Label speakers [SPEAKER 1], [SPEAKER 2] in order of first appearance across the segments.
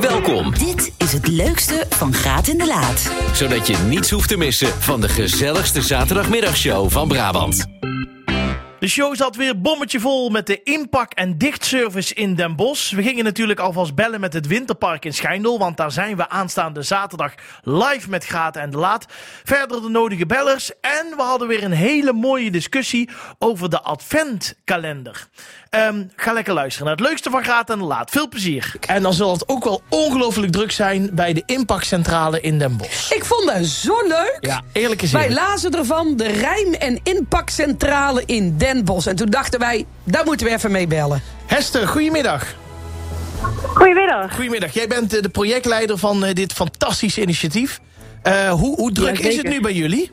[SPEAKER 1] Welkom,
[SPEAKER 2] Dit is het leukste van Graat in de Laat.
[SPEAKER 1] zodat je niets hoeft te missen van de gezelligste zaterdagmiddagshow van Brabant.
[SPEAKER 3] De show zat weer bommetje vol met de inpak- en dichtservice in Den Bosch. We gingen natuurlijk alvast bellen met het Winterpark in Schijndel, want daar zijn we aanstaande zaterdag live met Graat en de Laat. Verder de nodige bellers en we hadden weer een hele mooie discussie over de adventkalender. Ehm, ga lekker luisteren naar het leukste van Graat en de Laat. Veel plezier. En dan zal het ook wel ongelooflijk druk zijn bij de inpakcentrale in Den Bosch.
[SPEAKER 4] Ik vond dat zo leuk.
[SPEAKER 3] Ja, eerlijk is
[SPEAKER 4] Wij lazen ervan de rijm- en inpakcentrale in Den Bosch. En toen dachten wij, daar moeten we even mee bellen.
[SPEAKER 3] Hester, goedemiddag.
[SPEAKER 5] Goedemiddag.
[SPEAKER 3] Goedemiddag, jij bent eh, de projectleider van eh, dit fantastische initiatief. Eh, hoe, hoe druk
[SPEAKER 5] Ja,
[SPEAKER 3] is het nu bij jullie?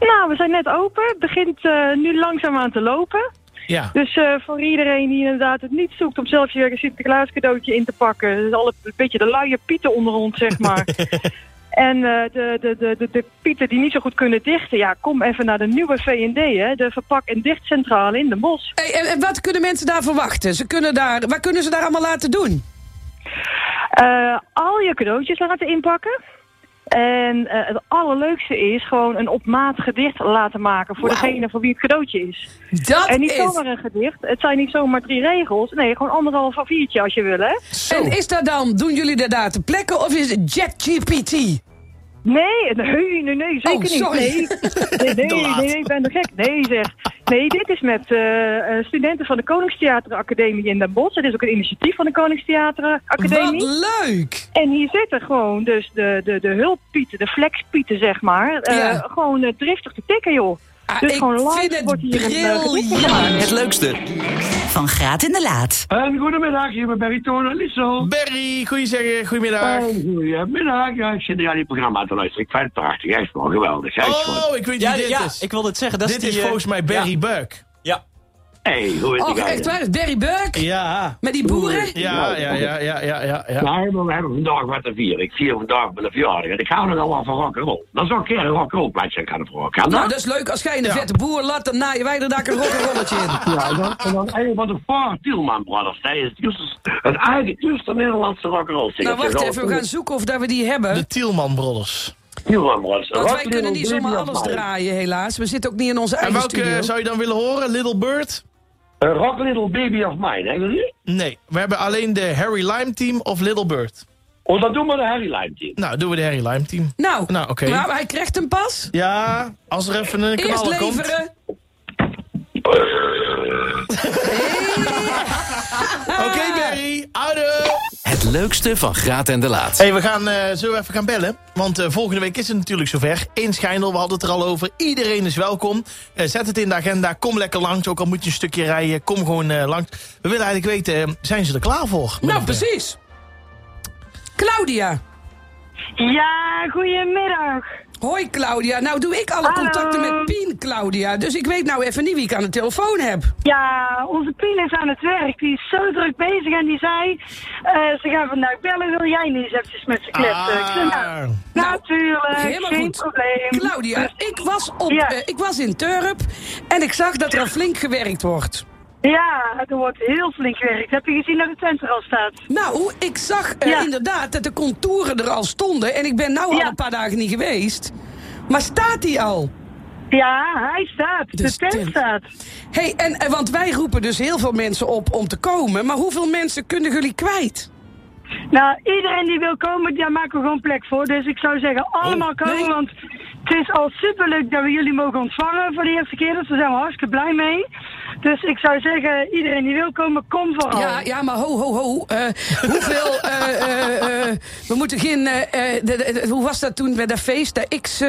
[SPEAKER 5] Nou, we zijn net open. Het begint eh, nu langzaam aan te lopen.
[SPEAKER 3] Ja.
[SPEAKER 5] Dus eh, voor iedereen die inderdaad het niet zoekt om zelf je Sinterklaas cadeautje in te pakken. Dus al een beetje de luie pieten onder ons, zeg maar. en eh, de, de, de, de, de pieten die niet zo goed kunnen dichten. Ja, kom even naar de nieuwe V&D, hè. De verpak- en dichtcentrale in de bos.
[SPEAKER 4] Hey, en, en wat kunnen mensen daar verwachten? Ze kunnen daar, wat kunnen ze daar allemaal laten doen?
[SPEAKER 5] Eh, al je cadeautjes laten inpakken. En eh, het allerleukste is gewoon een op maat gedicht laten maken voor degene voor wie het cadeautje is.
[SPEAKER 4] Dat
[SPEAKER 5] En niet
[SPEAKER 4] is...
[SPEAKER 5] zomaar een gedicht. Het zijn niet zomaar drie regels. Nee, gewoon anderhalf a viertje als je wil, hè?
[SPEAKER 3] Zo.
[SPEAKER 4] En is dat dan, doen jullie dat daar ter plekke of is het JetGPT?
[SPEAKER 5] Nee, nee, nee, nee, zeker
[SPEAKER 4] Oh,
[SPEAKER 5] niet.
[SPEAKER 4] sorry.
[SPEAKER 5] Nee, nee, nee, ik ben er gek. Nee, zeg. Nee, dit is met eh, eh, studenten van de Koningstheateracademie in Den Bosch. Het is ook een initiatief van de
[SPEAKER 4] Wat
[SPEAKER 5] Koningstheateracademie.
[SPEAKER 4] leuk!
[SPEAKER 5] En hier zitten gewoon dus de, de, de hulppieten, de flexpieten, zeg maar. eh,
[SPEAKER 4] Ja.
[SPEAKER 5] Gewoon driftig te tikken, joh.
[SPEAKER 4] Ah,
[SPEAKER 5] Dus
[SPEAKER 4] ik
[SPEAKER 5] gewoon
[SPEAKER 4] vind het
[SPEAKER 5] wordt hier een, eh, gemaakt.
[SPEAKER 1] Het leukste,
[SPEAKER 2] Van Graat in de Laat.
[SPEAKER 6] En goedemiddag, hier ben Barry Toon en Liesel.
[SPEAKER 3] Berry, goeie goedemiddag.
[SPEAKER 6] En goedemiddag. Ja, ik zit naar dit programma te luisteren. Ik vind het prachtig. Echt wel geweldig. Echt.
[SPEAKER 3] Oh, ik weet
[SPEAKER 7] Ja,
[SPEAKER 3] wie dit
[SPEAKER 7] ja,
[SPEAKER 3] is.
[SPEAKER 7] ik wilde het zeggen. Dat
[SPEAKER 3] dit
[SPEAKER 7] is, die,
[SPEAKER 3] is
[SPEAKER 7] eh,
[SPEAKER 3] volgens mij Barry
[SPEAKER 7] Ja,
[SPEAKER 3] Buck.
[SPEAKER 7] Ja.
[SPEAKER 6] hey, hoe is
[SPEAKER 4] Oh, echt waar? Barry Burk?
[SPEAKER 3] Ja.
[SPEAKER 4] Met die boeren?
[SPEAKER 3] Ja, ja, ja, ja, ja, ja. ja.
[SPEAKER 6] Nou, maar we hebben vandaag wat te vieren. Ik vier vandaag mijn verjaardag. En ik hou er al wel van rock'n'roll. Dan zou ik een keer een rock'n'roll plaatje gaan voor. Kan
[SPEAKER 4] Nou,
[SPEAKER 6] dat?
[SPEAKER 4] is leuk. Als jij in de
[SPEAKER 3] Ja.
[SPEAKER 4] vette boer laat, dan naaien wij er daar een rock'n'rolletje in.
[SPEAKER 6] Ja, en dan, en dan een van de Four Tielman Brothers. Dat is juist het eigen juiste Nederlandse rock'n'roll
[SPEAKER 4] Nou, wacht even. We gaan zoeken of dat we die hebben.
[SPEAKER 3] De Tielman Brothers.
[SPEAKER 6] Tielman Brothers.
[SPEAKER 4] Want wij kunnen niet zomaar alles draaien, helaas. We zitten ook niet in onze
[SPEAKER 3] En
[SPEAKER 4] eigen
[SPEAKER 3] welke
[SPEAKER 4] studio.
[SPEAKER 3] zou je dan willen horen? Little Bird?
[SPEAKER 6] Eh, Rock Little Baby of Mine, hè? jullie?
[SPEAKER 3] Nee, we hebben alleen de Harry Lime Team of Little Bird.
[SPEAKER 6] Oh, dan doen we de Harry Lime Team.
[SPEAKER 3] Nou, doen we de Harry Lime Team.
[SPEAKER 4] Nou,
[SPEAKER 3] Nou, oké.
[SPEAKER 4] maar hij krijgt hem pas.
[SPEAKER 3] Ja, als er even een
[SPEAKER 4] Eerst
[SPEAKER 3] kanaal komt.
[SPEAKER 4] leveren.
[SPEAKER 3] Oké, Barry. Oude.
[SPEAKER 1] Leukste van Graat en de Laat.
[SPEAKER 3] Hey, we gaan eh, zo even gaan bellen. Want eh, volgende week is het natuurlijk zover. In Schijndel, we hadden het er al over. Iedereen is welkom. Eh, zet het in de agenda. Kom lekker langs. Ook al moet je een stukje rijden. Kom gewoon eh, langs. We willen eigenlijk weten, zijn ze er klaar voor?
[SPEAKER 4] Nou, precies. Claudia.
[SPEAKER 5] Ja, goedemiddag.
[SPEAKER 4] Hoi Claudia. Nou doe ik alle
[SPEAKER 5] Hallo.
[SPEAKER 4] contacten met Pien, Claudia. Dus ik weet nou even niet wie ik aan de telefoon heb.
[SPEAKER 5] Ja, onze Pien is aan het werk. Die is zo druk bezig en die zei... eh, ze gaan vandaag bellen, wil jij niet eens eventjes met ze kletsen? Nou,
[SPEAKER 3] Ah.
[SPEAKER 5] natuurlijk,
[SPEAKER 4] Helemaal
[SPEAKER 5] geen
[SPEAKER 4] goed.
[SPEAKER 5] probleem.
[SPEAKER 4] Claudia,
[SPEAKER 5] Dus-
[SPEAKER 4] ik was, op,
[SPEAKER 5] Ja.
[SPEAKER 4] eh, ik was in Turp en ik zag dat er al flink gewerkt wordt.
[SPEAKER 5] Ja, er wordt heel flink gewerkt. Heb je gezien dat de tent er al staat?
[SPEAKER 4] Nou, ik zag eh,
[SPEAKER 5] Ja.
[SPEAKER 4] inderdaad dat de contouren er al stonden. En ik ben nou al een paar dagen niet geweest. Maar staat die al?
[SPEAKER 5] Ja, hij staat.
[SPEAKER 4] Dus
[SPEAKER 5] de tent
[SPEAKER 4] tent.
[SPEAKER 5] staat.
[SPEAKER 4] hey, en, en want wij roepen dus heel veel mensen op om te komen. Maar hoeveel mensen kunnen jullie kwijt?
[SPEAKER 5] Nou, iedereen die wil komen, daar maken we gewoon plek voor. Dus ik zou zeggen, allemaal komen,
[SPEAKER 4] nee.
[SPEAKER 5] want het is al superleuk dat we jullie mogen ontvangen voor de eerste keer. Dus daar zijn we hartstikke blij mee. Dus ik zou zeggen, iedereen die wil komen, kom vooral.
[SPEAKER 4] Ja, ja, maar ho, ho, ho. Eh, hoeveel... eh, eh, we moeten geen... eh, eh, de- de- de- hoe was dat toen bij dat feest? Dat X... eh,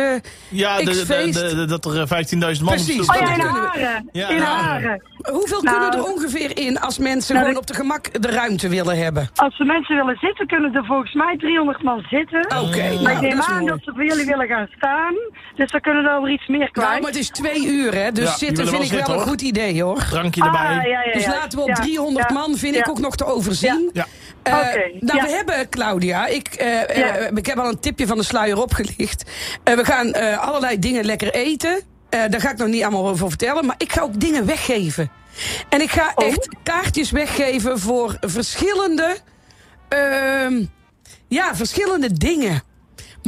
[SPEAKER 3] Ja, de, de,
[SPEAKER 4] X-feest?
[SPEAKER 3] de- de- dat er eh, 15.000 man
[SPEAKER 4] Precies.
[SPEAKER 5] Oh ja, in Haren.
[SPEAKER 3] Ja,
[SPEAKER 5] in Haren.
[SPEAKER 4] hoeveel
[SPEAKER 5] Nou,
[SPEAKER 4] kunnen er ongeveer in als mensen
[SPEAKER 5] nou,
[SPEAKER 4] gewoon op de gemak de ruimte willen hebben?
[SPEAKER 5] Als de mensen willen zitten, kunnen er volgens mij 300 man zitten.
[SPEAKER 4] Oké,
[SPEAKER 5] maar ik
[SPEAKER 4] nou,
[SPEAKER 5] neem aan
[SPEAKER 4] mooi.
[SPEAKER 5] dat ze voor jullie willen gaan staan. Dus dan kunnen er wel iets meer kwijt.
[SPEAKER 4] Nou, maar het is twee uur, hè? Dus zitten vind ik
[SPEAKER 3] wel
[SPEAKER 4] wel
[SPEAKER 3] zitten,
[SPEAKER 4] een
[SPEAKER 3] hoor.
[SPEAKER 4] goed idee, hoor.
[SPEAKER 3] Drankje erbij.
[SPEAKER 5] Ah, ja, ja,
[SPEAKER 4] Dus laten we op
[SPEAKER 5] Ja,
[SPEAKER 4] 300
[SPEAKER 5] ja,
[SPEAKER 4] man, vind
[SPEAKER 5] ja.
[SPEAKER 4] ik ook nog te overzien.
[SPEAKER 3] Ja.
[SPEAKER 4] Eh,
[SPEAKER 5] Oké,
[SPEAKER 4] nou,
[SPEAKER 5] ja.
[SPEAKER 4] we hebben, Claudia, ik, eh, eh,
[SPEAKER 5] Ja.
[SPEAKER 4] ik heb al een tipje van de sluier opgelicht. We gaan eh, allerlei dingen lekker eten. Eh, daar ga ik nog niet allemaal over vertellen. Maar ik ga ook dingen weggeven. En ik ga
[SPEAKER 5] Oh.
[SPEAKER 4] echt kaartjes weggeven voor verschillende... ehm, Ja, verschillende dingen.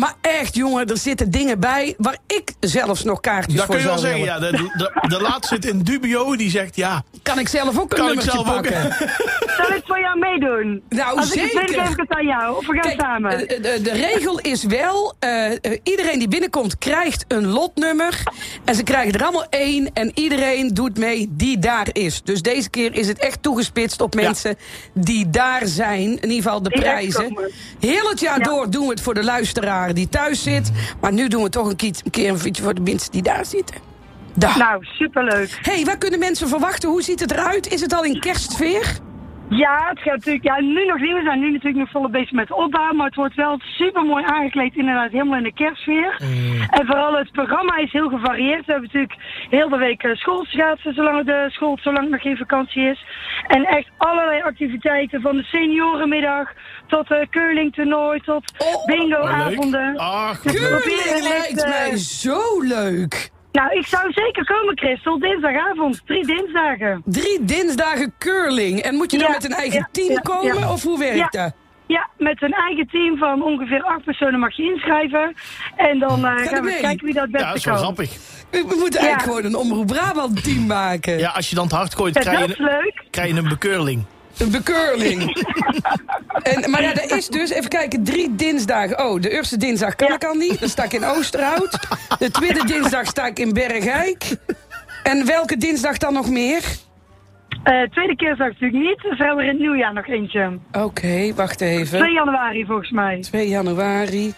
[SPEAKER 4] Maar echt, jongen, er zitten dingen bij waar ik zelfs nog kaartjes
[SPEAKER 3] Dat
[SPEAKER 4] voor
[SPEAKER 3] kun je wel
[SPEAKER 4] zou
[SPEAKER 3] zeggen,
[SPEAKER 4] willen.
[SPEAKER 3] ja. De, de, de laatste zit in dubio, die zegt ja.
[SPEAKER 4] Kan ik zelf ook een
[SPEAKER 3] Kan ik zelf ook?
[SPEAKER 5] Zal ik voor jou meedoen?
[SPEAKER 4] Nou,
[SPEAKER 5] Als ik het weet,
[SPEAKER 4] zeker.
[SPEAKER 5] geef ik het aan jou. Of we gaan
[SPEAKER 4] Kijk,
[SPEAKER 5] samen.
[SPEAKER 4] eh, de, de regel is wel, eh, eh, iedereen die binnenkomt krijgt een lotnummer. En ze krijgen er allemaal één. En iedereen doet mee die daar is. Dus deze keer is het echt toegespitst op mensen die daar zijn. In ieder geval de
[SPEAKER 5] Die
[SPEAKER 4] prijzen. Heel het jaar
[SPEAKER 5] Ja.
[SPEAKER 4] door doen we het voor de luisteraar die thuis zit. Maar nu doen we toch een keer een, beetje voor de mensen die daar zitten. Daar.
[SPEAKER 5] Nou, superleuk.
[SPEAKER 4] hey, waar kunnen mensen verwachten? Hoe ziet het eruit? Is het al in kerstsfeer?
[SPEAKER 5] Ja, het gaat natuurlijk, ja, nu nog niet. We zijn nu natuurlijk nog volop bezig met opbouw. Maar het wordt wel super mooi aangekleed, inderdaad, helemaal in de kerstsfeer. En vooral het programma is heel gevarieerd. We hebben natuurlijk heel de week eh, schoolschaatsen, zolang de school, zolang nog geen vakantie is. En echt allerlei activiteiten, van de seniorenmiddag tot de curlingtoernooi, tot
[SPEAKER 4] Oh,
[SPEAKER 5] bingoavonden.
[SPEAKER 3] Ach,
[SPEAKER 5] Dus
[SPEAKER 4] Curling lijkt
[SPEAKER 5] eh,
[SPEAKER 4] mij zo leuk.
[SPEAKER 5] Nou, ik zou zeker komen, Christel. Dinsdagavond, drie dinsdagen.
[SPEAKER 4] Drie dinsdagen curling. En moet je dan
[SPEAKER 5] Ja,
[SPEAKER 4] met een eigen
[SPEAKER 5] ja,
[SPEAKER 4] team
[SPEAKER 5] ja,
[SPEAKER 4] komen?
[SPEAKER 5] ja.
[SPEAKER 4] Of hoe werkt
[SPEAKER 5] Ja.
[SPEAKER 4] dat?
[SPEAKER 5] Ja, met een eigen team van ongeveer acht personen mag je inschrijven. En dan eh, gaan we
[SPEAKER 4] mee?
[SPEAKER 5] kijken wie dat het
[SPEAKER 3] ja, dat
[SPEAKER 5] beste
[SPEAKER 3] is wel
[SPEAKER 5] kan.
[SPEAKER 3] grappig.
[SPEAKER 4] We we moeten
[SPEAKER 5] Ja.
[SPEAKER 4] eigenlijk gewoon een Omroep Brabant team maken.
[SPEAKER 3] Ja, als je dan het hard gooit, krijg
[SPEAKER 5] dat
[SPEAKER 3] je,
[SPEAKER 5] is
[SPEAKER 3] een-
[SPEAKER 5] leuk.
[SPEAKER 3] krijg je een bekeurling.
[SPEAKER 4] Een bekeurling. en, maar ja, er is dus, even kijken, drie dinsdagen. Oh, de eerste dinsdag kan
[SPEAKER 5] Ja.
[SPEAKER 4] ik al niet. Dan sta ik in Oosterhout. De tweede dinsdag sta ik in Bergijk. En welke dinsdag dan nog meer?
[SPEAKER 5] Eh, tweede keer zag ik natuurlijk niet. Dus we hebben er in het nieuwjaar nog eentje.
[SPEAKER 4] Oké, wacht
[SPEAKER 5] 2
[SPEAKER 4] even.
[SPEAKER 5] januari volgens mij.
[SPEAKER 4] 2 januari.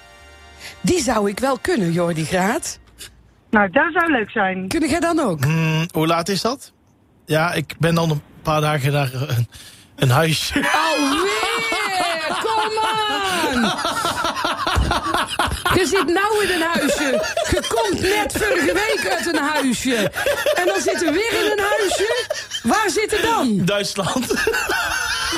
[SPEAKER 4] Die zou ik wel kunnen, Jordi Graat.
[SPEAKER 5] Nou, dat zou leuk zijn.
[SPEAKER 4] Kun jij dan ook?
[SPEAKER 3] Hm, hoe laat is dat? Ja, ik ben dan een paar dagen naar een, een huis.
[SPEAKER 4] Alweer! Kom aan! Je zit nou in een huisje. Je komt net vorige week uit een huisje. En dan zit er weer in een huisje. Waar zit er dan?
[SPEAKER 3] Duitsland.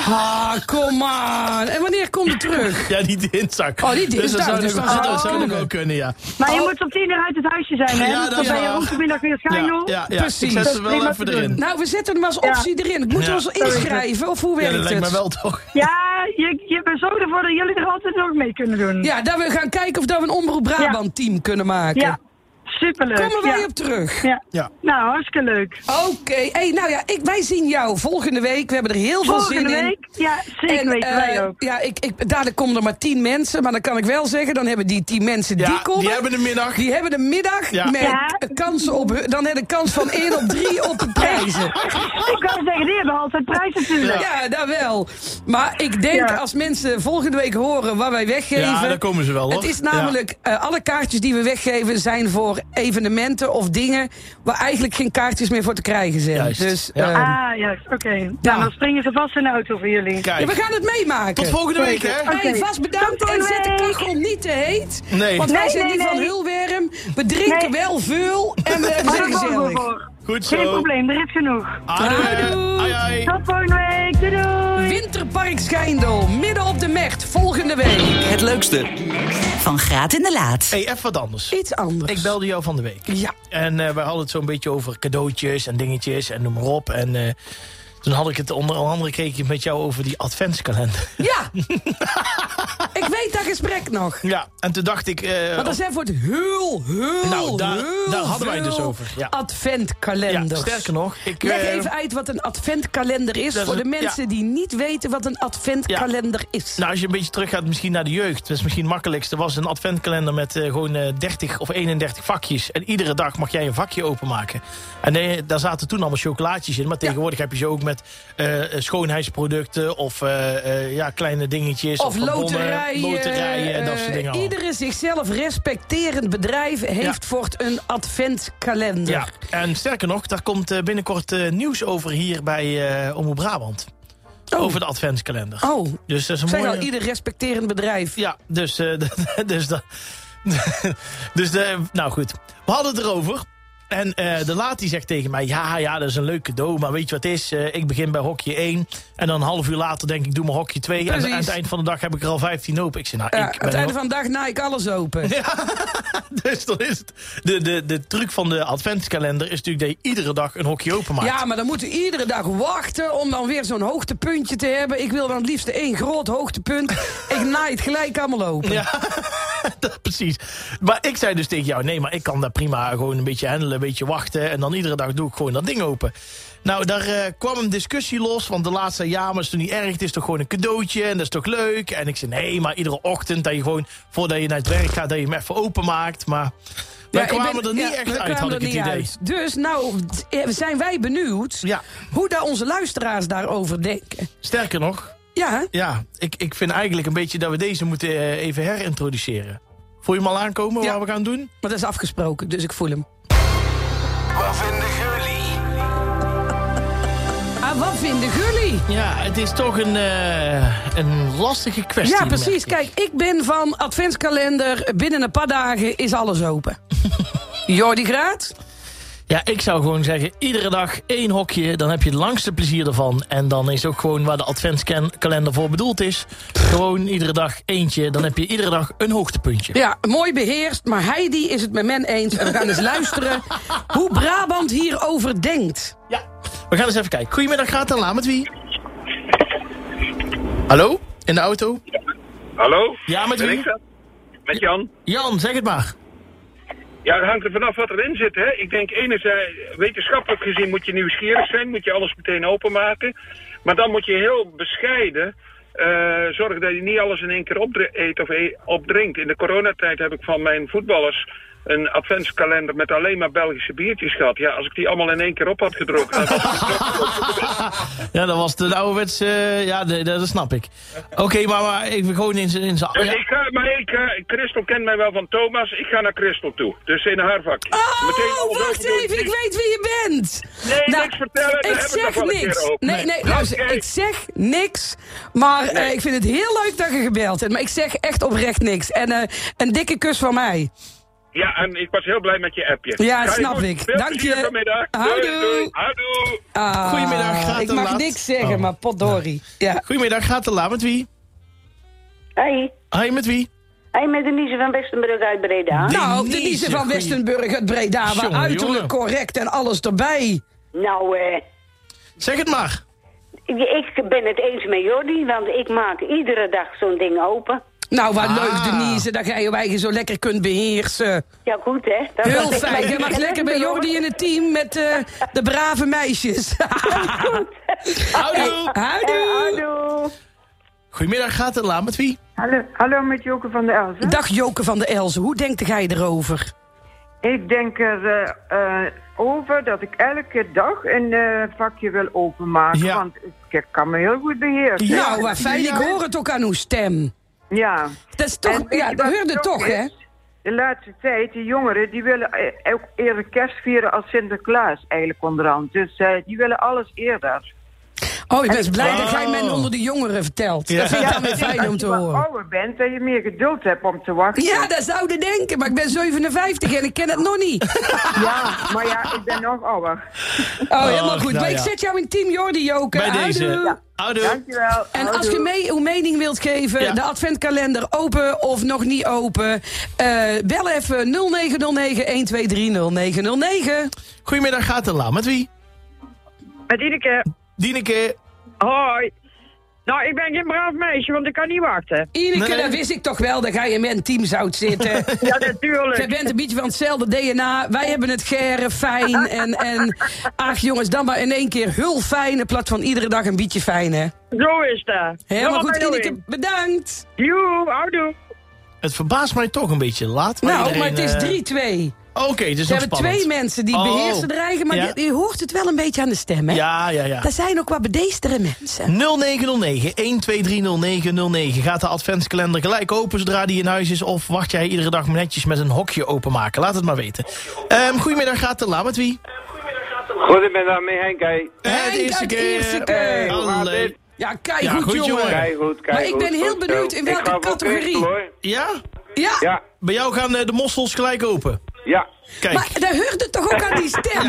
[SPEAKER 4] Ah, kom aan. En wanneer komt het terug?
[SPEAKER 3] ja, die dinsdag.
[SPEAKER 4] Oh, die
[SPEAKER 3] Dus
[SPEAKER 4] dinsdag,
[SPEAKER 3] dat zou,
[SPEAKER 4] dus zou
[SPEAKER 3] dat
[SPEAKER 4] het
[SPEAKER 3] zou nog
[SPEAKER 4] kunnen.
[SPEAKER 3] wel kunnen, ja.
[SPEAKER 5] Maar je
[SPEAKER 4] Oh.
[SPEAKER 5] moet op tien uur uit het huisje zijn, hè?
[SPEAKER 3] Ja,
[SPEAKER 5] Dus
[SPEAKER 3] dat
[SPEAKER 5] dan ben je
[SPEAKER 3] waar.
[SPEAKER 5] rond de middag weer schijnel.
[SPEAKER 3] Ja, ja,
[SPEAKER 4] Precies.
[SPEAKER 3] ik zet
[SPEAKER 4] Dat
[SPEAKER 3] ze
[SPEAKER 5] is
[SPEAKER 3] wel even erin.
[SPEAKER 4] Nou, we zetten hem als optie erin. Moeten
[SPEAKER 3] Ja.
[SPEAKER 4] we ons inschrijven of hoe
[SPEAKER 3] Ja,
[SPEAKER 4] werkt
[SPEAKER 3] dat lijkt me
[SPEAKER 4] het?
[SPEAKER 3] wel toch.
[SPEAKER 5] Ja, je, je bent zo ervoor dat jullie er altijd nog mee kunnen doen.
[SPEAKER 4] Ja, dat we gaan kijken of dat we een Omroep Brabant team kunnen maken.
[SPEAKER 5] Superleuk.
[SPEAKER 4] Komen wij
[SPEAKER 5] ja.
[SPEAKER 4] op terug?
[SPEAKER 5] Ja.
[SPEAKER 3] Ja.
[SPEAKER 5] Nou, hartstikke leuk.
[SPEAKER 4] Oké, hey, nou ja, ik, wij zien jou volgende week. We hebben er heel veel
[SPEAKER 5] Volgende
[SPEAKER 4] zin in.
[SPEAKER 5] week, ja, zeker weten
[SPEAKER 4] eh,
[SPEAKER 5] wij ook.
[SPEAKER 4] Ja, ik, ik, dadelijk komen er maar tien mensen. Maar dan kan ik wel zeggen, dan hebben die tien mensen die
[SPEAKER 3] Ja,
[SPEAKER 4] komen...
[SPEAKER 3] die hebben de middag.
[SPEAKER 4] die hebben de middag
[SPEAKER 3] Ja.
[SPEAKER 4] met
[SPEAKER 5] Ja.
[SPEAKER 4] kansen op... Dan hebben de kans van 1 op 3 op de prijzen.
[SPEAKER 5] Ik kan zeggen, die hebben altijd prijs natuurlijk.
[SPEAKER 4] Ja, dat wel. Maar ik denk,
[SPEAKER 5] Ja.
[SPEAKER 4] als mensen volgende week horen wat wij weggeven...
[SPEAKER 3] Ja, daar komen ze wel, hoor.
[SPEAKER 4] Het is namelijk, eh, alle kaartjes die we weggeven zijn voor evenementen of dingen... waar eigenlijk geen kaartjes meer voor te krijgen zijn.
[SPEAKER 3] Juist.
[SPEAKER 4] Dus
[SPEAKER 3] Ja.
[SPEAKER 4] ehm,
[SPEAKER 5] Ah, juist, oké. Nou, dan springen ze vast in de auto voor jullie.
[SPEAKER 4] ja, we gaan het meemaken.
[SPEAKER 3] tot volgende week, hè?
[SPEAKER 4] Hey,
[SPEAKER 5] Oké.
[SPEAKER 4] vast bedankt en zet de kachel niet te heet.
[SPEAKER 3] Nee.
[SPEAKER 4] Want wij
[SPEAKER 5] Nee,
[SPEAKER 4] zijn
[SPEAKER 5] nee,
[SPEAKER 4] niet van. Hulwerm. We drinken
[SPEAKER 5] Nee.
[SPEAKER 4] wel veel en we
[SPEAKER 5] komen we
[SPEAKER 4] gezellig.
[SPEAKER 3] Goed
[SPEAKER 5] Geen
[SPEAKER 3] zo.
[SPEAKER 5] probleem, er is genoeg.
[SPEAKER 3] Ai.
[SPEAKER 5] Tot volgende week. Doei doei.
[SPEAKER 4] Winterpark Schijndel, midden op de Mecht, volgende week.
[SPEAKER 1] Het leukste.
[SPEAKER 2] Van Graat in de Laat.
[SPEAKER 3] Hey, even wat anders.
[SPEAKER 4] Iets anders.
[SPEAKER 3] Ik belde jou van de week.
[SPEAKER 4] Ja.
[SPEAKER 3] En eh we hadden het zo'n beetje over cadeautjes en dingetjes en noem maar op. En eh, toen had ik het onder andere keek ik met jou over die adventskalender.
[SPEAKER 4] Ja. ik weet dat gesprek nog.
[SPEAKER 3] Ja, en toen dacht ik... eh,
[SPEAKER 4] Want er zijn voor het heel, heel,
[SPEAKER 3] Nou, daar-
[SPEAKER 4] heel
[SPEAKER 3] daar hadden wij het dus over, ja. ja,
[SPEAKER 4] Adventkalenders.
[SPEAKER 3] sterker nog, ik...
[SPEAKER 4] Leg
[SPEAKER 3] eh,
[SPEAKER 4] even uit wat een adventkalender is...
[SPEAKER 3] Dat
[SPEAKER 4] voor de
[SPEAKER 3] een-
[SPEAKER 4] mensen
[SPEAKER 3] ja.
[SPEAKER 4] die niet weten wat een adventkalender is.
[SPEAKER 3] Nou, als je een beetje teruggaat misschien naar de jeugd. Dat is misschien het makkelijkste. Er was een adventkalender met eh, gewoon eh, 30 of 31 vakjes. En iedere dag mag jij een vakje openmaken. En daar zaten toen allemaal chocolaatjes in. Maar tegenwoordig heb je ze ook met eh, schoonheidsproducten. Of eh, eh, ja, kleine dingetjes.
[SPEAKER 4] Of
[SPEAKER 3] verbonnen,
[SPEAKER 4] loterijen.
[SPEAKER 3] loterijen en dat soort dingen.
[SPEAKER 4] Iedere zichzelf respecterend bedrijf heeft
[SPEAKER 3] Ja.
[SPEAKER 4] voort een adventkalender.
[SPEAKER 3] Ja, en sterker nog, daar komt binnenkort nieuws over hier bij eh Omroep Brabant.
[SPEAKER 4] Oh.
[SPEAKER 3] Over de adventskalender.
[SPEAKER 4] Oh,
[SPEAKER 3] Dus dat is een
[SPEAKER 4] zeg
[SPEAKER 3] mooie...
[SPEAKER 4] al, ieder respecterend bedrijf.
[SPEAKER 3] Ja, dus, dus, dat, dus de, nou goed. We hadden het erover. En eh, de laat die zegt tegen mij, ja, ja, dat is een leuk cadeau, maar weet je wat het is? Eh, ik begin bij hokje 1 en dan een half uur later denk ik, doe maar hokje 2. En
[SPEAKER 4] Precies.
[SPEAKER 3] aan het eind van de dag heb ik er al 15 open. Ik zeg, nou,
[SPEAKER 4] Ja,
[SPEAKER 3] ik
[SPEAKER 4] aan het einde van de dag naai ik alles open.
[SPEAKER 3] Dus dan is het... De, de, de truc van de adventskalender is natuurlijk dat je iedere dag een hokje open maakt.
[SPEAKER 4] Ja, maar dan moeten we iedere dag wachten om dan weer zo'n hoogtepuntje te hebben. Ik wil dan het liefst één groot hoogtepunt. ik naai het gelijk allemaal open.
[SPEAKER 3] Ja, dat, precies. Maar ik zei dus tegen jou, nee, maar ik kan daar prima gewoon een beetje handelen, een beetje wachten. En dan iedere dag doe ik gewoon dat ding open. Nou, daar eh, kwam een discussie los, want de laatste jaar, maar is toch niet erg, het is toch gewoon een cadeautje en dat is toch leuk. En ik zei, nee, maar iedere ochtend dat je gewoon, voordat je naar het werk gaat, dat je hem even openmaakt. Maar wij kwamen
[SPEAKER 4] ben-
[SPEAKER 3] er niet
[SPEAKER 4] ja,
[SPEAKER 3] echt uit, had ik het idee.
[SPEAKER 4] uit. Dus nou eh, zijn wij benieuwd
[SPEAKER 3] Ja,
[SPEAKER 4] hoe daar onze luisteraars daarover denken.
[SPEAKER 3] sterker nog,
[SPEAKER 4] Ja, hè?
[SPEAKER 3] ja, ik, ik vind eigenlijk een beetje dat we deze moeten eh, even herintroduceren. Voel je hem al aankomen,
[SPEAKER 4] Ja.
[SPEAKER 3] wat we gaan doen?
[SPEAKER 4] maar dat is afgesproken, dus ik voel hem.
[SPEAKER 1] Wat vinden jullie?
[SPEAKER 4] Ah, wat vinden jullie?
[SPEAKER 3] Ja, het is toch een, eh, een lastige kwestie.
[SPEAKER 4] Ja, precies. Kijk, ik ben van adventskalender. Binnen een paar dagen is alles open. Jordi Graat?
[SPEAKER 3] Ja, ik zou gewoon zeggen, iedere dag één hokje, dan heb je het langste plezier ervan. En dan is ook gewoon waar de adventskalender voor bedoeld is. Gewoon iedere dag eentje, dan heb je iedere dag een hoogtepuntje.
[SPEAKER 4] Ja, mooi beheerst, maar Heidi is het met men eens. En we gaan eens luisteren hoe Brabant hierover denkt.
[SPEAKER 3] Ja, we gaan eens even kijken. Goedemiddag, gaat en la met wie? Hallo? In de auto?
[SPEAKER 7] Hallo?
[SPEAKER 3] Ja, met
[SPEAKER 7] Ben
[SPEAKER 3] wie?
[SPEAKER 7] Met Jan.
[SPEAKER 3] Jan, zeg het maar.
[SPEAKER 7] Ja, dat hangt er vanaf wat erin zit. Hè? Ik denk enerzijds, wetenschappelijk gezien moet je nieuwsgierig zijn, moet je alles meteen openmaken. Maar dan moet je heel bescheiden eh, zorgen dat je niet alles in één keer of e- opdrinkt. In de coronatijd heb ik van mijn voetballers een adventskalender met alleen maar Belgische biertjes gehad. Ja, als ik die allemaal in één keer op had het
[SPEAKER 3] Ja, dat was de ouderwetse... eh, ja, de- de- dat snap ik. Oké, maar, maar even gewoon in zijn... In
[SPEAKER 7] Dus ik ga, maar ik, eh, Christel kent mij wel van Thomas. Ik ga naar Christel toe. Dus in haar vakje. Meteen
[SPEAKER 4] Oh,
[SPEAKER 7] alles
[SPEAKER 4] wacht even, ik weet wie je bent.
[SPEAKER 7] Nee, niks vertellen, daar
[SPEAKER 4] Ik
[SPEAKER 7] heb ik nog
[SPEAKER 4] zeg niks. Nee, nee,
[SPEAKER 7] Nee.
[SPEAKER 4] luister,
[SPEAKER 7] Oké.
[SPEAKER 4] ik zeg niks. Maar eh, ik vind het heel leuk dat je gebeld hebt. Maar ik zeg echt oprecht niks. En eh, een dikke kus van mij.
[SPEAKER 7] Ja, en ik was heel blij met je appje.
[SPEAKER 4] Ja,
[SPEAKER 7] Ga
[SPEAKER 4] snap ik.
[SPEAKER 7] Veel
[SPEAKER 4] Dank je.
[SPEAKER 7] vanmiddag.
[SPEAKER 4] Houdoe. Ah,
[SPEAKER 3] Goedemiddag, gaat
[SPEAKER 4] Ik mag
[SPEAKER 3] laat.
[SPEAKER 4] niks zeggen,
[SPEAKER 3] Oh.
[SPEAKER 4] maar potdorie. Ja.
[SPEAKER 3] Goedemiddag, gaat en la met wie?
[SPEAKER 8] Hoi,
[SPEAKER 3] Hi, met wie?
[SPEAKER 8] hey, met Denise van Westenbrug uit Breda.
[SPEAKER 4] Nou,
[SPEAKER 3] Denise,
[SPEAKER 4] van
[SPEAKER 3] goeie-
[SPEAKER 4] Westenburg uit Breda. Waar
[SPEAKER 3] Jongen,
[SPEAKER 4] uiterlijk correct en alles erbij.
[SPEAKER 8] Nou, eh,
[SPEAKER 3] Zeg het maar.
[SPEAKER 8] ik ben het eens met Jordi, want ik maak iedere dag zo'n ding open.
[SPEAKER 4] Nou, wat
[SPEAKER 3] Ah.
[SPEAKER 4] leuk Denise, dat jij je eigen zo lekker kunt beheersen.
[SPEAKER 8] Ja, goed hè? Dat
[SPEAKER 4] Heel fijn. Je mag lekker bij Jordi in het team met eh, de brave meisjes.
[SPEAKER 3] Houdoe.
[SPEAKER 8] hoor.
[SPEAKER 4] Houdoe.
[SPEAKER 8] Eh, Houdoe.
[SPEAKER 3] Goedemiddag, gaat en la met wie?
[SPEAKER 9] Hallo, hallo met Joke van der Elzen.
[SPEAKER 4] Dag Joke van de Elzen, hoe denkt jij erover?
[SPEAKER 9] Ik denk er eh, eh, over dat ik elke dag een eh, vakje wil openmaken.
[SPEAKER 3] Ja.
[SPEAKER 9] Want ik kan me heel goed beheersen.
[SPEAKER 4] Nou, wat fijn, ik hoor het ook aan uw stem.
[SPEAKER 9] Ja.
[SPEAKER 4] Dat is toch,
[SPEAKER 9] En
[SPEAKER 4] ja, dat hoorde toch, hè?
[SPEAKER 9] De laatste tijd, die jongeren, die willen eh, ook eerder kerst vieren als Sinterklaas eigenlijk onderhand. Dus eh, die willen alles eerder.
[SPEAKER 4] Oh, ik ben blij dat
[SPEAKER 3] Oh.
[SPEAKER 4] jij men onder de jongeren vertelt.
[SPEAKER 3] Ja.
[SPEAKER 4] Dat vind ik dan weer
[SPEAKER 9] Als
[SPEAKER 4] fijn om
[SPEAKER 9] je
[SPEAKER 4] te
[SPEAKER 9] wat
[SPEAKER 4] horen.
[SPEAKER 9] ouder bent, dat je meer geduld hebt om te wachten.
[SPEAKER 4] Ja, dat zou je denken, maar ik ben 57 en ik ken het nog niet.
[SPEAKER 9] Ja, maar ja, ik ben nog ouder.
[SPEAKER 4] Oh, helemaal goed.
[SPEAKER 3] nou
[SPEAKER 4] maar ik
[SPEAKER 3] ja.
[SPEAKER 4] zet jou in team Jordi, Joke.
[SPEAKER 3] Bij deze.
[SPEAKER 4] Houdoe.
[SPEAKER 9] Dankjewel.
[SPEAKER 4] En als je mee, uw mening wilt geven,
[SPEAKER 3] Ja.
[SPEAKER 4] de adventkalender open of nog niet open, eh, bel even 0909 123 0909.
[SPEAKER 3] Goedemiddag, gaat en la met wie?
[SPEAKER 5] Met Ineke.
[SPEAKER 3] Dieneke.
[SPEAKER 5] Hoi. Nou, ik ben geen braaf meisje, want ik kan niet wachten.
[SPEAKER 4] Ineke,
[SPEAKER 3] Nee.
[SPEAKER 4] dat wist ik toch wel dat jij in mijn team zou zitten.
[SPEAKER 5] Ja, natuurlijk.
[SPEAKER 4] Jij bent een beetje van hetzelfde DNA. Wij hebben het gere, fijn en, en... Ach jongens, dan maar in één keer heel fijn in plaats van iedere dag een beetje fijn, hè.
[SPEAKER 5] Zo is dat.
[SPEAKER 4] Helemaal goed,
[SPEAKER 5] maar
[SPEAKER 4] Ineke.
[SPEAKER 5] in.
[SPEAKER 4] Bedankt.
[SPEAKER 5] Joe, houdoe.
[SPEAKER 3] Het verbaast mij toch een beetje laat.
[SPEAKER 4] nou, maar het is
[SPEAKER 3] eh,
[SPEAKER 4] 3-2.
[SPEAKER 3] Oké, het is
[SPEAKER 4] We hebben
[SPEAKER 3] spannend.
[SPEAKER 4] twee mensen die
[SPEAKER 3] Oh.
[SPEAKER 4] beheersen dreigen, maar
[SPEAKER 3] Ja.
[SPEAKER 4] je, je hoort het wel een beetje aan de stem, hè?
[SPEAKER 3] Ja, ja, ja.
[SPEAKER 4] Dat zijn ook wat bedeestere mensen.
[SPEAKER 3] 0909 1230909 gaat de adventskalender gelijk open zodra die in huis is... of wacht jij iedere dag netjes met een hokje openmaken? Laat het maar weten. Ehm goedemiddag, gaat de la met wie?
[SPEAKER 10] Goedemiddag, met Henk. Hey.
[SPEAKER 4] Henk
[SPEAKER 3] eerste
[SPEAKER 4] uit
[SPEAKER 3] keer.
[SPEAKER 10] Hey, gaat
[SPEAKER 3] Allee.
[SPEAKER 10] dit?
[SPEAKER 4] Ja, kijk
[SPEAKER 3] Ja,
[SPEAKER 4] goed,
[SPEAKER 3] goed,
[SPEAKER 4] jongen.
[SPEAKER 10] Kijk goed, kijk
[SPEAKER 4] Maar ik ben heel
[SPEAKER 10] goed
[SPEAKER 4] benieuwd in welke categorie.
[SPEAKER 3] Ja?
[SPEAKER 4] Ja,
[SPEAKER 10] Ja,
[SPEAKER 3] Bij jou gaan eh, de mossels gelijk open.
[SPEAKER 10] Ja.
[SPEAKER 3] Kijk.
[SPEAKER 4] Maar daar hoort het toch ook aan die stem.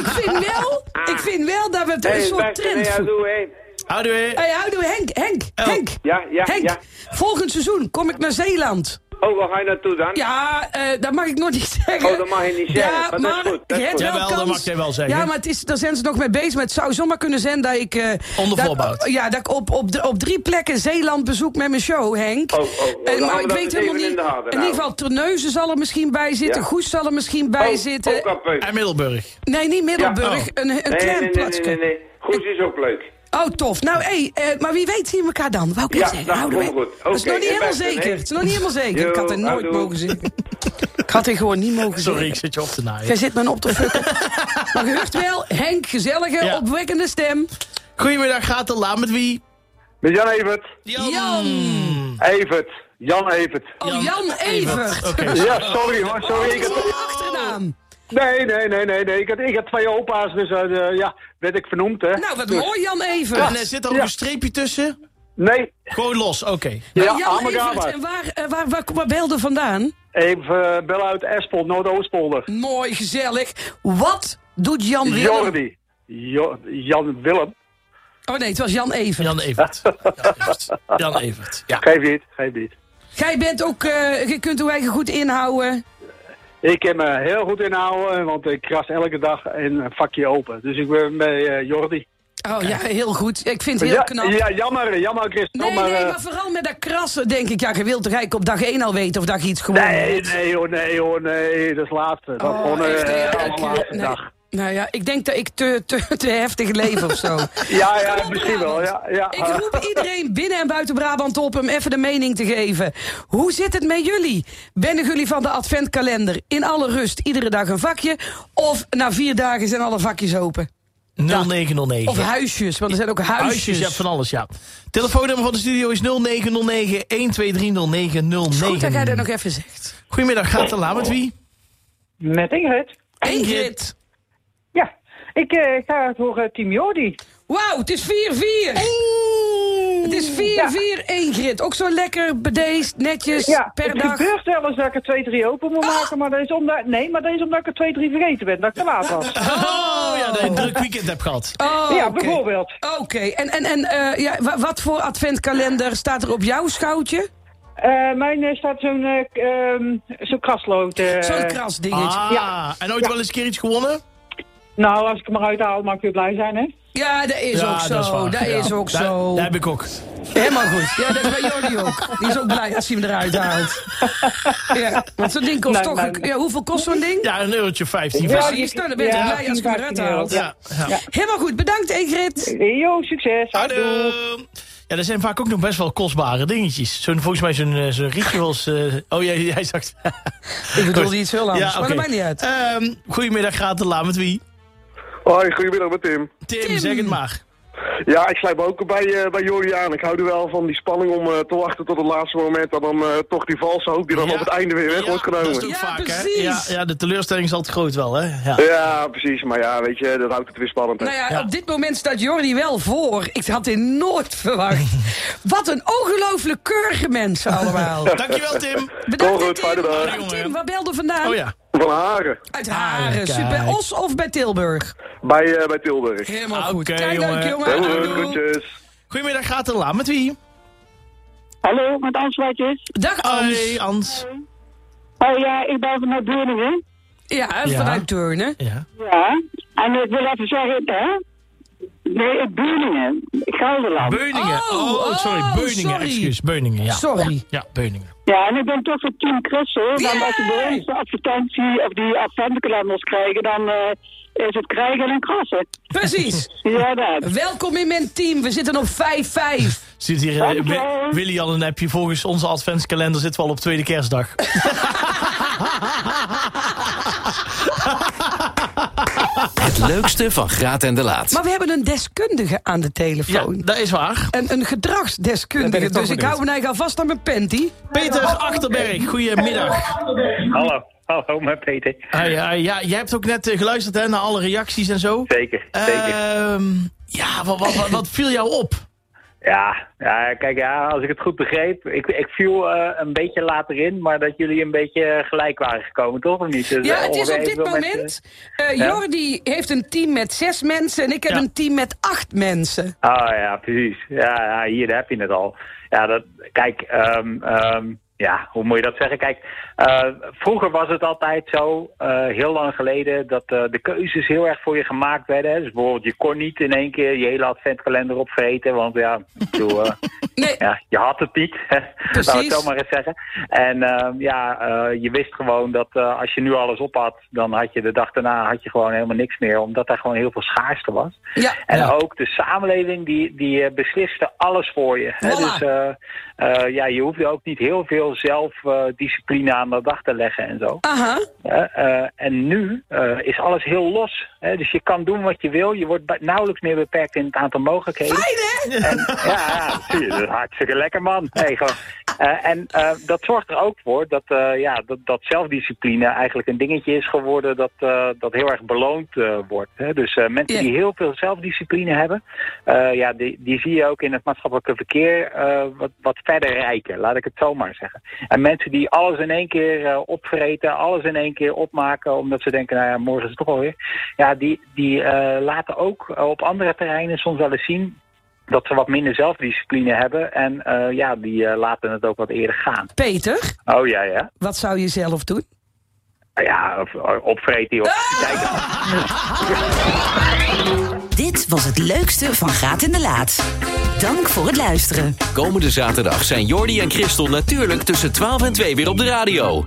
[SPEAKER 4] Ik, vind wel, ik vind wel dat we het een
[SPEAKER 10] Hey,
[SPEAKER 4] soort trend
[SPEAKER 10] hé.
[SPEAKER 3] Houdoe.
[SPEAKER 4] Hey, houdoe Henk, Henk, Henk.
[SPEAKER 10] Ja, ja,
[SPEAKER 4] Henk,
[SPEAKER 10] ja.
[SPEAKER 4] volgend seizoen kom ik naar Zeeland.
[SPEAKER 10] Oh, waar ga je naartoe dan?
[SPEAKER 4] Ja, eh, dat mag ik nog niet zeggen.
[SPEAKER 10] Oh, dat mag je niet zeggen.
[SPEAKER 4] Ja,
[SPEAKER 10] Maar dat is goed, dat is goed.
[SPEAKER 4] wel
[SPEAKER 3] Jawel, dat mag jij wel zeggen.
[SPEAKER 4] Ja, maar het is, daar zijn ze nog mee bezig. Maar het zou zomaar kunnen zijn dat ik... eh,
[SPEAKER 3] Onder voorbehoud.
[SPEAKER 4] Ja, dat ik op, op, de- op drie plekken Zeeland bezoek met mijn show, Henk.
[SPEAKER 10] Oh, oh, oh,
[SPEAKER 4] En,
[SPEAKER 10] dan
[SPEAKER 4] maar ik
[SPEAKER 10] dat
[SPEAKER 4] weet helemaal niet...
[SPEAKER 10] in de gaten
[SPEAKER 4] in ieder geval, Terneuzen zal er misschien bij zitten.
[SPEAKER 10] Ja.
[SPEAKER 4] Goes zal er misschien bij
[SPEAKER 10] Oh,
[SPEAKER 4] zitten.
[SPEAKER 3] En Middelburg.
[SPEAKER 4] Nee, niet Middelburg.
[SPEAKER 3] Ja, oh.
[SPEAKER 4] Een, een
[SPEAKER 10] Nee,
[SPEAKER 4] klein
[SPEAKER 10] nee, nee,
[SPEAKER 4] plaatsje.
[SPEAKER 10] nee, nee, nee. Goed is ook leuk.
[SPEAKER 4] Oh, tof. Nou, hé, eh, maar wie weet zien we elkaar dan? Wou ik
[SPEAKER 10] Ja,
[SPEAKER 4] zeggen. Houden
[SPEAKER 10] komt
[SPEAKER 4] we-
[SPEAKER 10] goed.
[SPEAKER 4] Is nog niet helemaal
[SPEAKER 10] beste,
[SPEAKER 4] zeker.
[SPEAKER 10] nee.
[SPEAKER 4] Het is nog niet helemaal zeker. Ik had er nooit
[SPEAKER 10] houdoe.
[SPEAKER 4] mogen zeggen. Ik had er gewoon niet mogen
[SPEAKER 3] Sorry, ik zit je op te naaien.
[SPEAKER 4] Jij zit me op te fucken. maar hoort wel, Henk, gezellige,
[SPEAKER 3] Ja.
[SPEAKER 4] opwekkende stem.
[SPEAKER 3] Goedemiddag, gaat de la met wie?
[SPEAKER 11] Met Jan Evert.
[SPEAKER 4] Jan.
[SPEAKER 11] Evert. Jan Evert.
[SPEAKER 4] Oh, Jan Evert.
[SPEAKER 3] Oké.
[SPEAKER 11] Ja, sorry hoor. Sorry. Ik
[SPEAKER 4] is
[SPEAKER 11] had...
[SPEAKER 4] je achternaam?
[SPEAKER 11] Nee, nee, nee, nee. nee. Ik, had, ik had twee opa's, dus eh, ja, werd ik vernoemd, hè.
[SPEAKER 4] Nou, wat
[SPEAKER 11] Dus-
[SPEAKER 4] mooi, Jan
[SPEAKER 3] En
[SPEAKER 4] Evert.
[SPEAKER 3] er zit er ook
[SPEAKER 11] Ja.
[SPEAKER 3] een streepje tussen?
[SPEAKER 11] Nee.
[SPEAKER 3] Gewoon los, oké.
[SPEAKER 11] Ja,
[SPEAKER 4] Jan. Evert, en waar, eh, waar, waar, waar belde vandaan?
[SPEAKER 11] Even uh, bellen uit Espel, Noordoostpolder.
[SPEAKER 4] Mooi, gezellig. Wat doet Jan Willem?
[SPEAKER 11] Jordi. Jo Jan Willem.
[SPEAKER 4] Oh nee, het was Jan Evert.
[SPEAKER 3] Jan Evert. Jan Evert. Jan Evert. Ja.
[SPEAKER 11] Geef niet, geef niet.
[SPEAKER 4] Jij bent ook, eh, je kunt uw eigen goed inhouden.
[SPEAKER 11] Ik kan me heel goed inhouden, want ik kras elke dag een vakje open. Dus ik ben bij eh, Jordi.
[SPEAKER 4] Oh ja, heel goed. Ik vind het heel knap.
[SPEAKER 11] ja, jammer, jammer Christel,
[SPEAKER 4] Nee,
[SPEAKER 11] maar...
[SPEAKER 4] nee,
[SPEAKER 11] eh,
[SPEAKER 4] maar vooral met dat krassen denk ik. Ja, je wilt toch eigenlijk op dag 1 al weten of je iets gewonnen
[SPEAKER 11] Nee, nee hoor, nee hoor, nee, dat is laatste. Dat
[SPEAKER 4] Oh,
[SPEAKER 11] gewoon
[SPEAKER 4] echt,
[SPEAKER 11] eh laatste
[SPEAKER 4] nee.
[SPEAKER 11] dag.
[SPEAKER 4] Nou ja, ik denk dat ik te, te, te heftig leef of zo.
[SPEAKER 11] Ja, ja, misschien wel, ja. ja.
[SPEAKER 4] Ik roep iedereen binnen en buiten Brabant op om even de mening te geven. Hoe zit het met jullie? Bennen jullie van de adventkalender in alle rust iedere dag een vakje? Of na vier dagen zijn alle vakjes open?
[SPEAKER 3] 0909.
[SPEAKER 4] Of huisjes, want er zijn ook huisjes.
[SPEAKER 3] Huisjes, ja, van alles, ja. Telefoonnummer van de studio is 0909 1230909.
[SPEAKER 4] Goed dat jij dat nog even zegt.
[SPEAKER 3] Goedemiddag, gaat de la met wie?
[SPEAKER 12] Met Ingrid.
[SPEAKER 3] Ingrid.
[SPEAKER 12] Ik eh, ga voor eh, Team Jordi.
[SPEAKER 4] Wauw, het is 4-4. Het is 4-4 Ingrid. Ook zo lekker bedeesd, netjes,
[SPEAKER 12] Ja,
[SPEAKER 4] per
[SPEAKER 12] het
[SPEAKER 4] dag.
[SPEAKER 12] gebeurt wel eens dat ik er 2-3 open moet maken, maar dat is omdat, nee, maar dat is omdat ik er 2-3 vergeten ben, dat ik te laat was.
[SPEAKER 3] Oh ja, dat je een druk weekend hebt gehad.
[SPEAKER 4] Oh,
[SPEAKER 12] ja, bijvoorbeeld.
[SPEAKER 4] Oké, en, en, en eh, ja, wa- wat voor adventkalender staat er op jouw schoutje?
[SPEAKER 12] Eh, mijn staat zo'n zo'n kraslood. eh.
[SPEAKER 4] Zo'n krasdingetje.
[SPEAKER 3] Ah,
[SPEAKER 12] Ja.
[SPEAKER 3] en ooit wel eens een keer iets gewonnen?
[SPEAKER 12] Nou, als ik hem eruit haal, mag ik weer blij zijn, hè?
[SPEAKER 4] Ja, dat is
[SPEAKER 3] Ja,
[SPEAKER 4] ook zo.
[SPEAKER 3] dat is waar. Ja.
[SPEAKER 4] is ook zo.
[SPEAKER 3] Dat heb ik ook.
[SPEAKER 4] Helemaal goed. Ja, dat is bij Jordi ook. Die is ook blij als hij hem eruit haalt. Ja, want zo'n ding kost
[SPEAKER 12] Nee,
[SPEAKER 4] toch...
[SPEAKER 12] nee.
[SPEAKER 4] Ja, hoeveel kost zo'n ding?
[SPEAKER 3] Ja, een eurotje 15.
[SPEAKER 4] Ja, je
[SPEAKER 12] Ja,
[SPEAKER 4] blij als je hem eruit
[SPEAKER 12] 15 euro.
[SPEAKER 4] haalt.
[SPEAKER 3] Ja, ja.
[SPEAKER 4] Helemaal goed. Bedankt, Ingrid.
[SPEAKER 12] Yo, succes.
[SPEAKER 3] Hallo. Ja, er zijn vaak ook nog best wel kostbare dingetjes. Zo'n, volgens mij zo'n, eh, zo'n rituals... eh oh, jij, jij zegt...
[SPEAKER 4] Ik bedoelde iets heel anders,
[SPEAKER 3] Ja,
[SPEAKER 4] maar dat maakt niet uit.
[SPEAKER 3] Ehm, goedemiddag, gaat de la met wie?
[SPEAKER 11] Hoi, goedemiddag met Tim.
[SPEAKER 3] Tim, zeg het maar.
[SPEAKER 11] Ja, ik sluit me ook bij, eh bij Jordi aan. Ik hou er wel van die spanning om eh, te wachten tot het laatste moment. En dan eh, toch die valse hoop die dan
[SPEAKER 3] Ja.
[SPEAKER 11] op het einde weer weg wordt
[SPEAKER 3] dat is
[SPEAKER 11] genomen.
[SPEAKER 4] Ja,
[SPEAKER 3] vaak, hè?
[SPEAKER 4] precies.
[SPEAKER 3] Ja, ja, de teleurstelling is altijd groot wel, hè? Ja.
[SPEAKER 11] Ja, precies. Maar ja, weet je, dat houdt het weer spannend. hè.
[SPEAKER 4] Nou ja,
[SPEAKER 3] Ja.
[SPEAKER 4] op dit moment staat Jordi wel voor. Ik had dit nooit verwacht. Wat een ongelooflijk keurige mensen allemaal.
[SPEAKER 3] Dankjewel, Tim.
[SPEAKER 4] Bedankt,
[SPEAKER 11] Kom goed,
[SPEAKER 4] Tim.
[SPEAKER 11] fijne dag.
[SPEAKER 4] Tim, waar belde vandaan?
[SPEAKER 3] Oh ja.
[SPEAKER 11] Van Haren,
[SPEAKER 4] Uit
[SPEAKER 3] Haren, kijk.
[SPEAKER 4] Super. Os of bij Tilburg?
[SPEAKER 11] bij, eh, bij Tilburg.
[SPEAKER 4] Helemaal
[SPEAKER 3] Ah,
[SPEAKER 4] goed.
[SPEAKER 3] oké,
[SPEAKER 4] Kijk,
[SPEAKER 3] jongen.
[SPEAKER 4] jongen.
[SPEAKER 11] Goed, groetjes.
[SPEAKER 3] Goedemiddag, gaat de la met wie?
[SPEAKER 12] Hallo, met Ansluitjes.
[SPEAKER 4] Dag Ans.
[SPEAKER 3] Hoi, Ans.
[SPEAKER 12] Oh ja, ik ben vanuit Beuningen.
[SPEAKER 4] Ja,
[SPEAKER 3] Ja.
[SPEAKER 4] vanuit Turnen.
[SPEAKER 3] Ja.
[SPEAKER 12] Ja, en ik wil even zeggen, hè? Nee, Beuningen. Gelderland.
[SPEAKER 3] Beuningen.
[SPEAKER 4] Oh,
[SPEAKER 3] Oh, sorry,
[SPEAKER 4] oh,
[SPEAKER 3] Beuningen,
[SPEAKER 4] sorry.
[SPEAKER 3] excuus. Beuningen, ja.
[SPEAKER 4] Sorry.
[SPEAKER 3] Ja, Beuningen.
[SPEAKER 12] Ja, en ik ben toch voor Team Christel. Want
[SPEAKER 4] Yay!
[SPEAKER 12] als we bij ons de advertentie of die adventkalenders krijgen, dan eh, is het krijgen en krassen.
[SPEAKER 4] Precies.
[SPEAKER 12] Ja, dat.
[SPEAKER 4] Welkom in mijn team. We zitten op 5-5.
[SPEAKER 3] Zit hier uh, Wi- Willy al een appje. Volgens onze adventskalender zitten we al op tweede kerstdag.
[SPEAKER 1] Het leukste van Graat en de Laat.
[SPEAKER 4] Maar we hebben een deskundige aan de
[SPEAKER 3] Ja,
[SPEAKER 4] telefoon.
[SPEAKER 3] dat is waar.
[SPEAKER 4] En een
[SPEAKER 3] ben
[SPEAKER 4] gedragsdeskundige.
[SPEAKER 3] ik toch
[SPEAKER 4] Dus ik hou me eigenlijk alvast aan mijn panty.
[SPEAKER 3] Peter Achterberg, goedemiddag.
[SPEAKER 13] Hallo, hallo met Peter.
[SPEAKER 3] Hi, ja, jij hebt ook net eh, geluisterd hè, naar alle reacties en zo.
[SPEAKER 13] Zeker, zeker.
[SPEAKER 3] Ehm, ja, wat, wat, wat viel jou op?
[SPEAKER 13] Ja, ja, kijk, ja, als ik het goed begreep, ik, ik viel eh, een beetje later in, maar dat jullie een beetje gelijk waren gekomen, toch? Of niet? Dus,
[SPEAKER 4] Ja,
[SPEAKER 13] eh,
[SPEAKER 4] het is op dit moment.
[SPEAKER 13] mensen-
[SPEAKER 4] eh
[SPEAKER 13] Ja?
[SPEAKER 4] Jordi heeft een team met zes mensen en ik heb een team met acht mensen.
[SPEAKER 13] Oh ja, precies. Ja, ja, hier heb je het al. Ja, dat, kijk, ehm, ehm, ja, hoe moet je dat zeggen? Kijk, eh, vroeger was het altijd zo, eh, heel lang geleden, dat eh, de keuzes heel erg voor je gemaakt werden. Hè. Dus bijvoorbeeld, je kon niet in één keer je hele adventkalender opvreten, want ja, ik bedoel, eh, ja, je had het niet. Laten we het zo maar eens zeggen. En ehm, ja, eh, je wist gewoon dat eh, als je nu alles op had, dan had je de dag daarna had je gewoon helemaal niks meer, omdat daar gewoon heel veel schaarste was.
[SPEAKER 4] Ja.
[SPEAKER 13] En ook de samenleving die, die eh, besliste alles voor je. Hè?
[SPEAKER 4] Voilà.
[SPEAKER 13] Dus eh, eh, ja, je hoefde ook niet heel veel zelfdiscipline aan de dag te leggen en zo.
[SPEAKER 4] Aha.
[SPEAKER 13] Hè, eh, en nu eh, is alles heel los. Dus je kan doen wat je wil. Je wordt nauwelijks meer beperkt in het aantal mogelijkheden.
[SPEAKER 4] Fijn, hè?
[SPEAKER 13] En, ja, ja, zie je, dat is hartstikke lekker, man. Hey, gewoon. Eh, en eh, dat zorgt er ook voor dat, eh, ja, dat, dat zelfdiscipline eigenlijk een dingetje is geworden dat, dat heel erg beloond wordt. Hè? Dus mensen die heel veel zelfdiscipline hebben, ja, die, die zie je ook in het maatschappelijke verkeer wat, wat verder rijken, laat ik het zo maar zeggen. En mensen die alles in één keer opvreten, alles in één keer opmaken, omdat ze denken, nou ja, morgen is het toch alweer. Ja, die, die laten ook op andere terreinen soms wel eens zien dat ze wat minder zelfdiscipline hebben. En eh, ja, die eh, laten het ook wat eerder gaan.
[SPEAKER 4] Peter,
[SPEAKER 13] Oh ja, ja.
[SPEAKER 4] wat zou je zelf doen?
[SPEAKER 13] Ja, of, of opvreten of kijken.
[SPEAKER 2] Dit was het leukste van Graat in de Laat. Dank voor het luisteren.
[SPEAKER 1] Komende zaterdag zijn Jordi en Christel natuurlijk tussen 12 en 2 weer op de radio.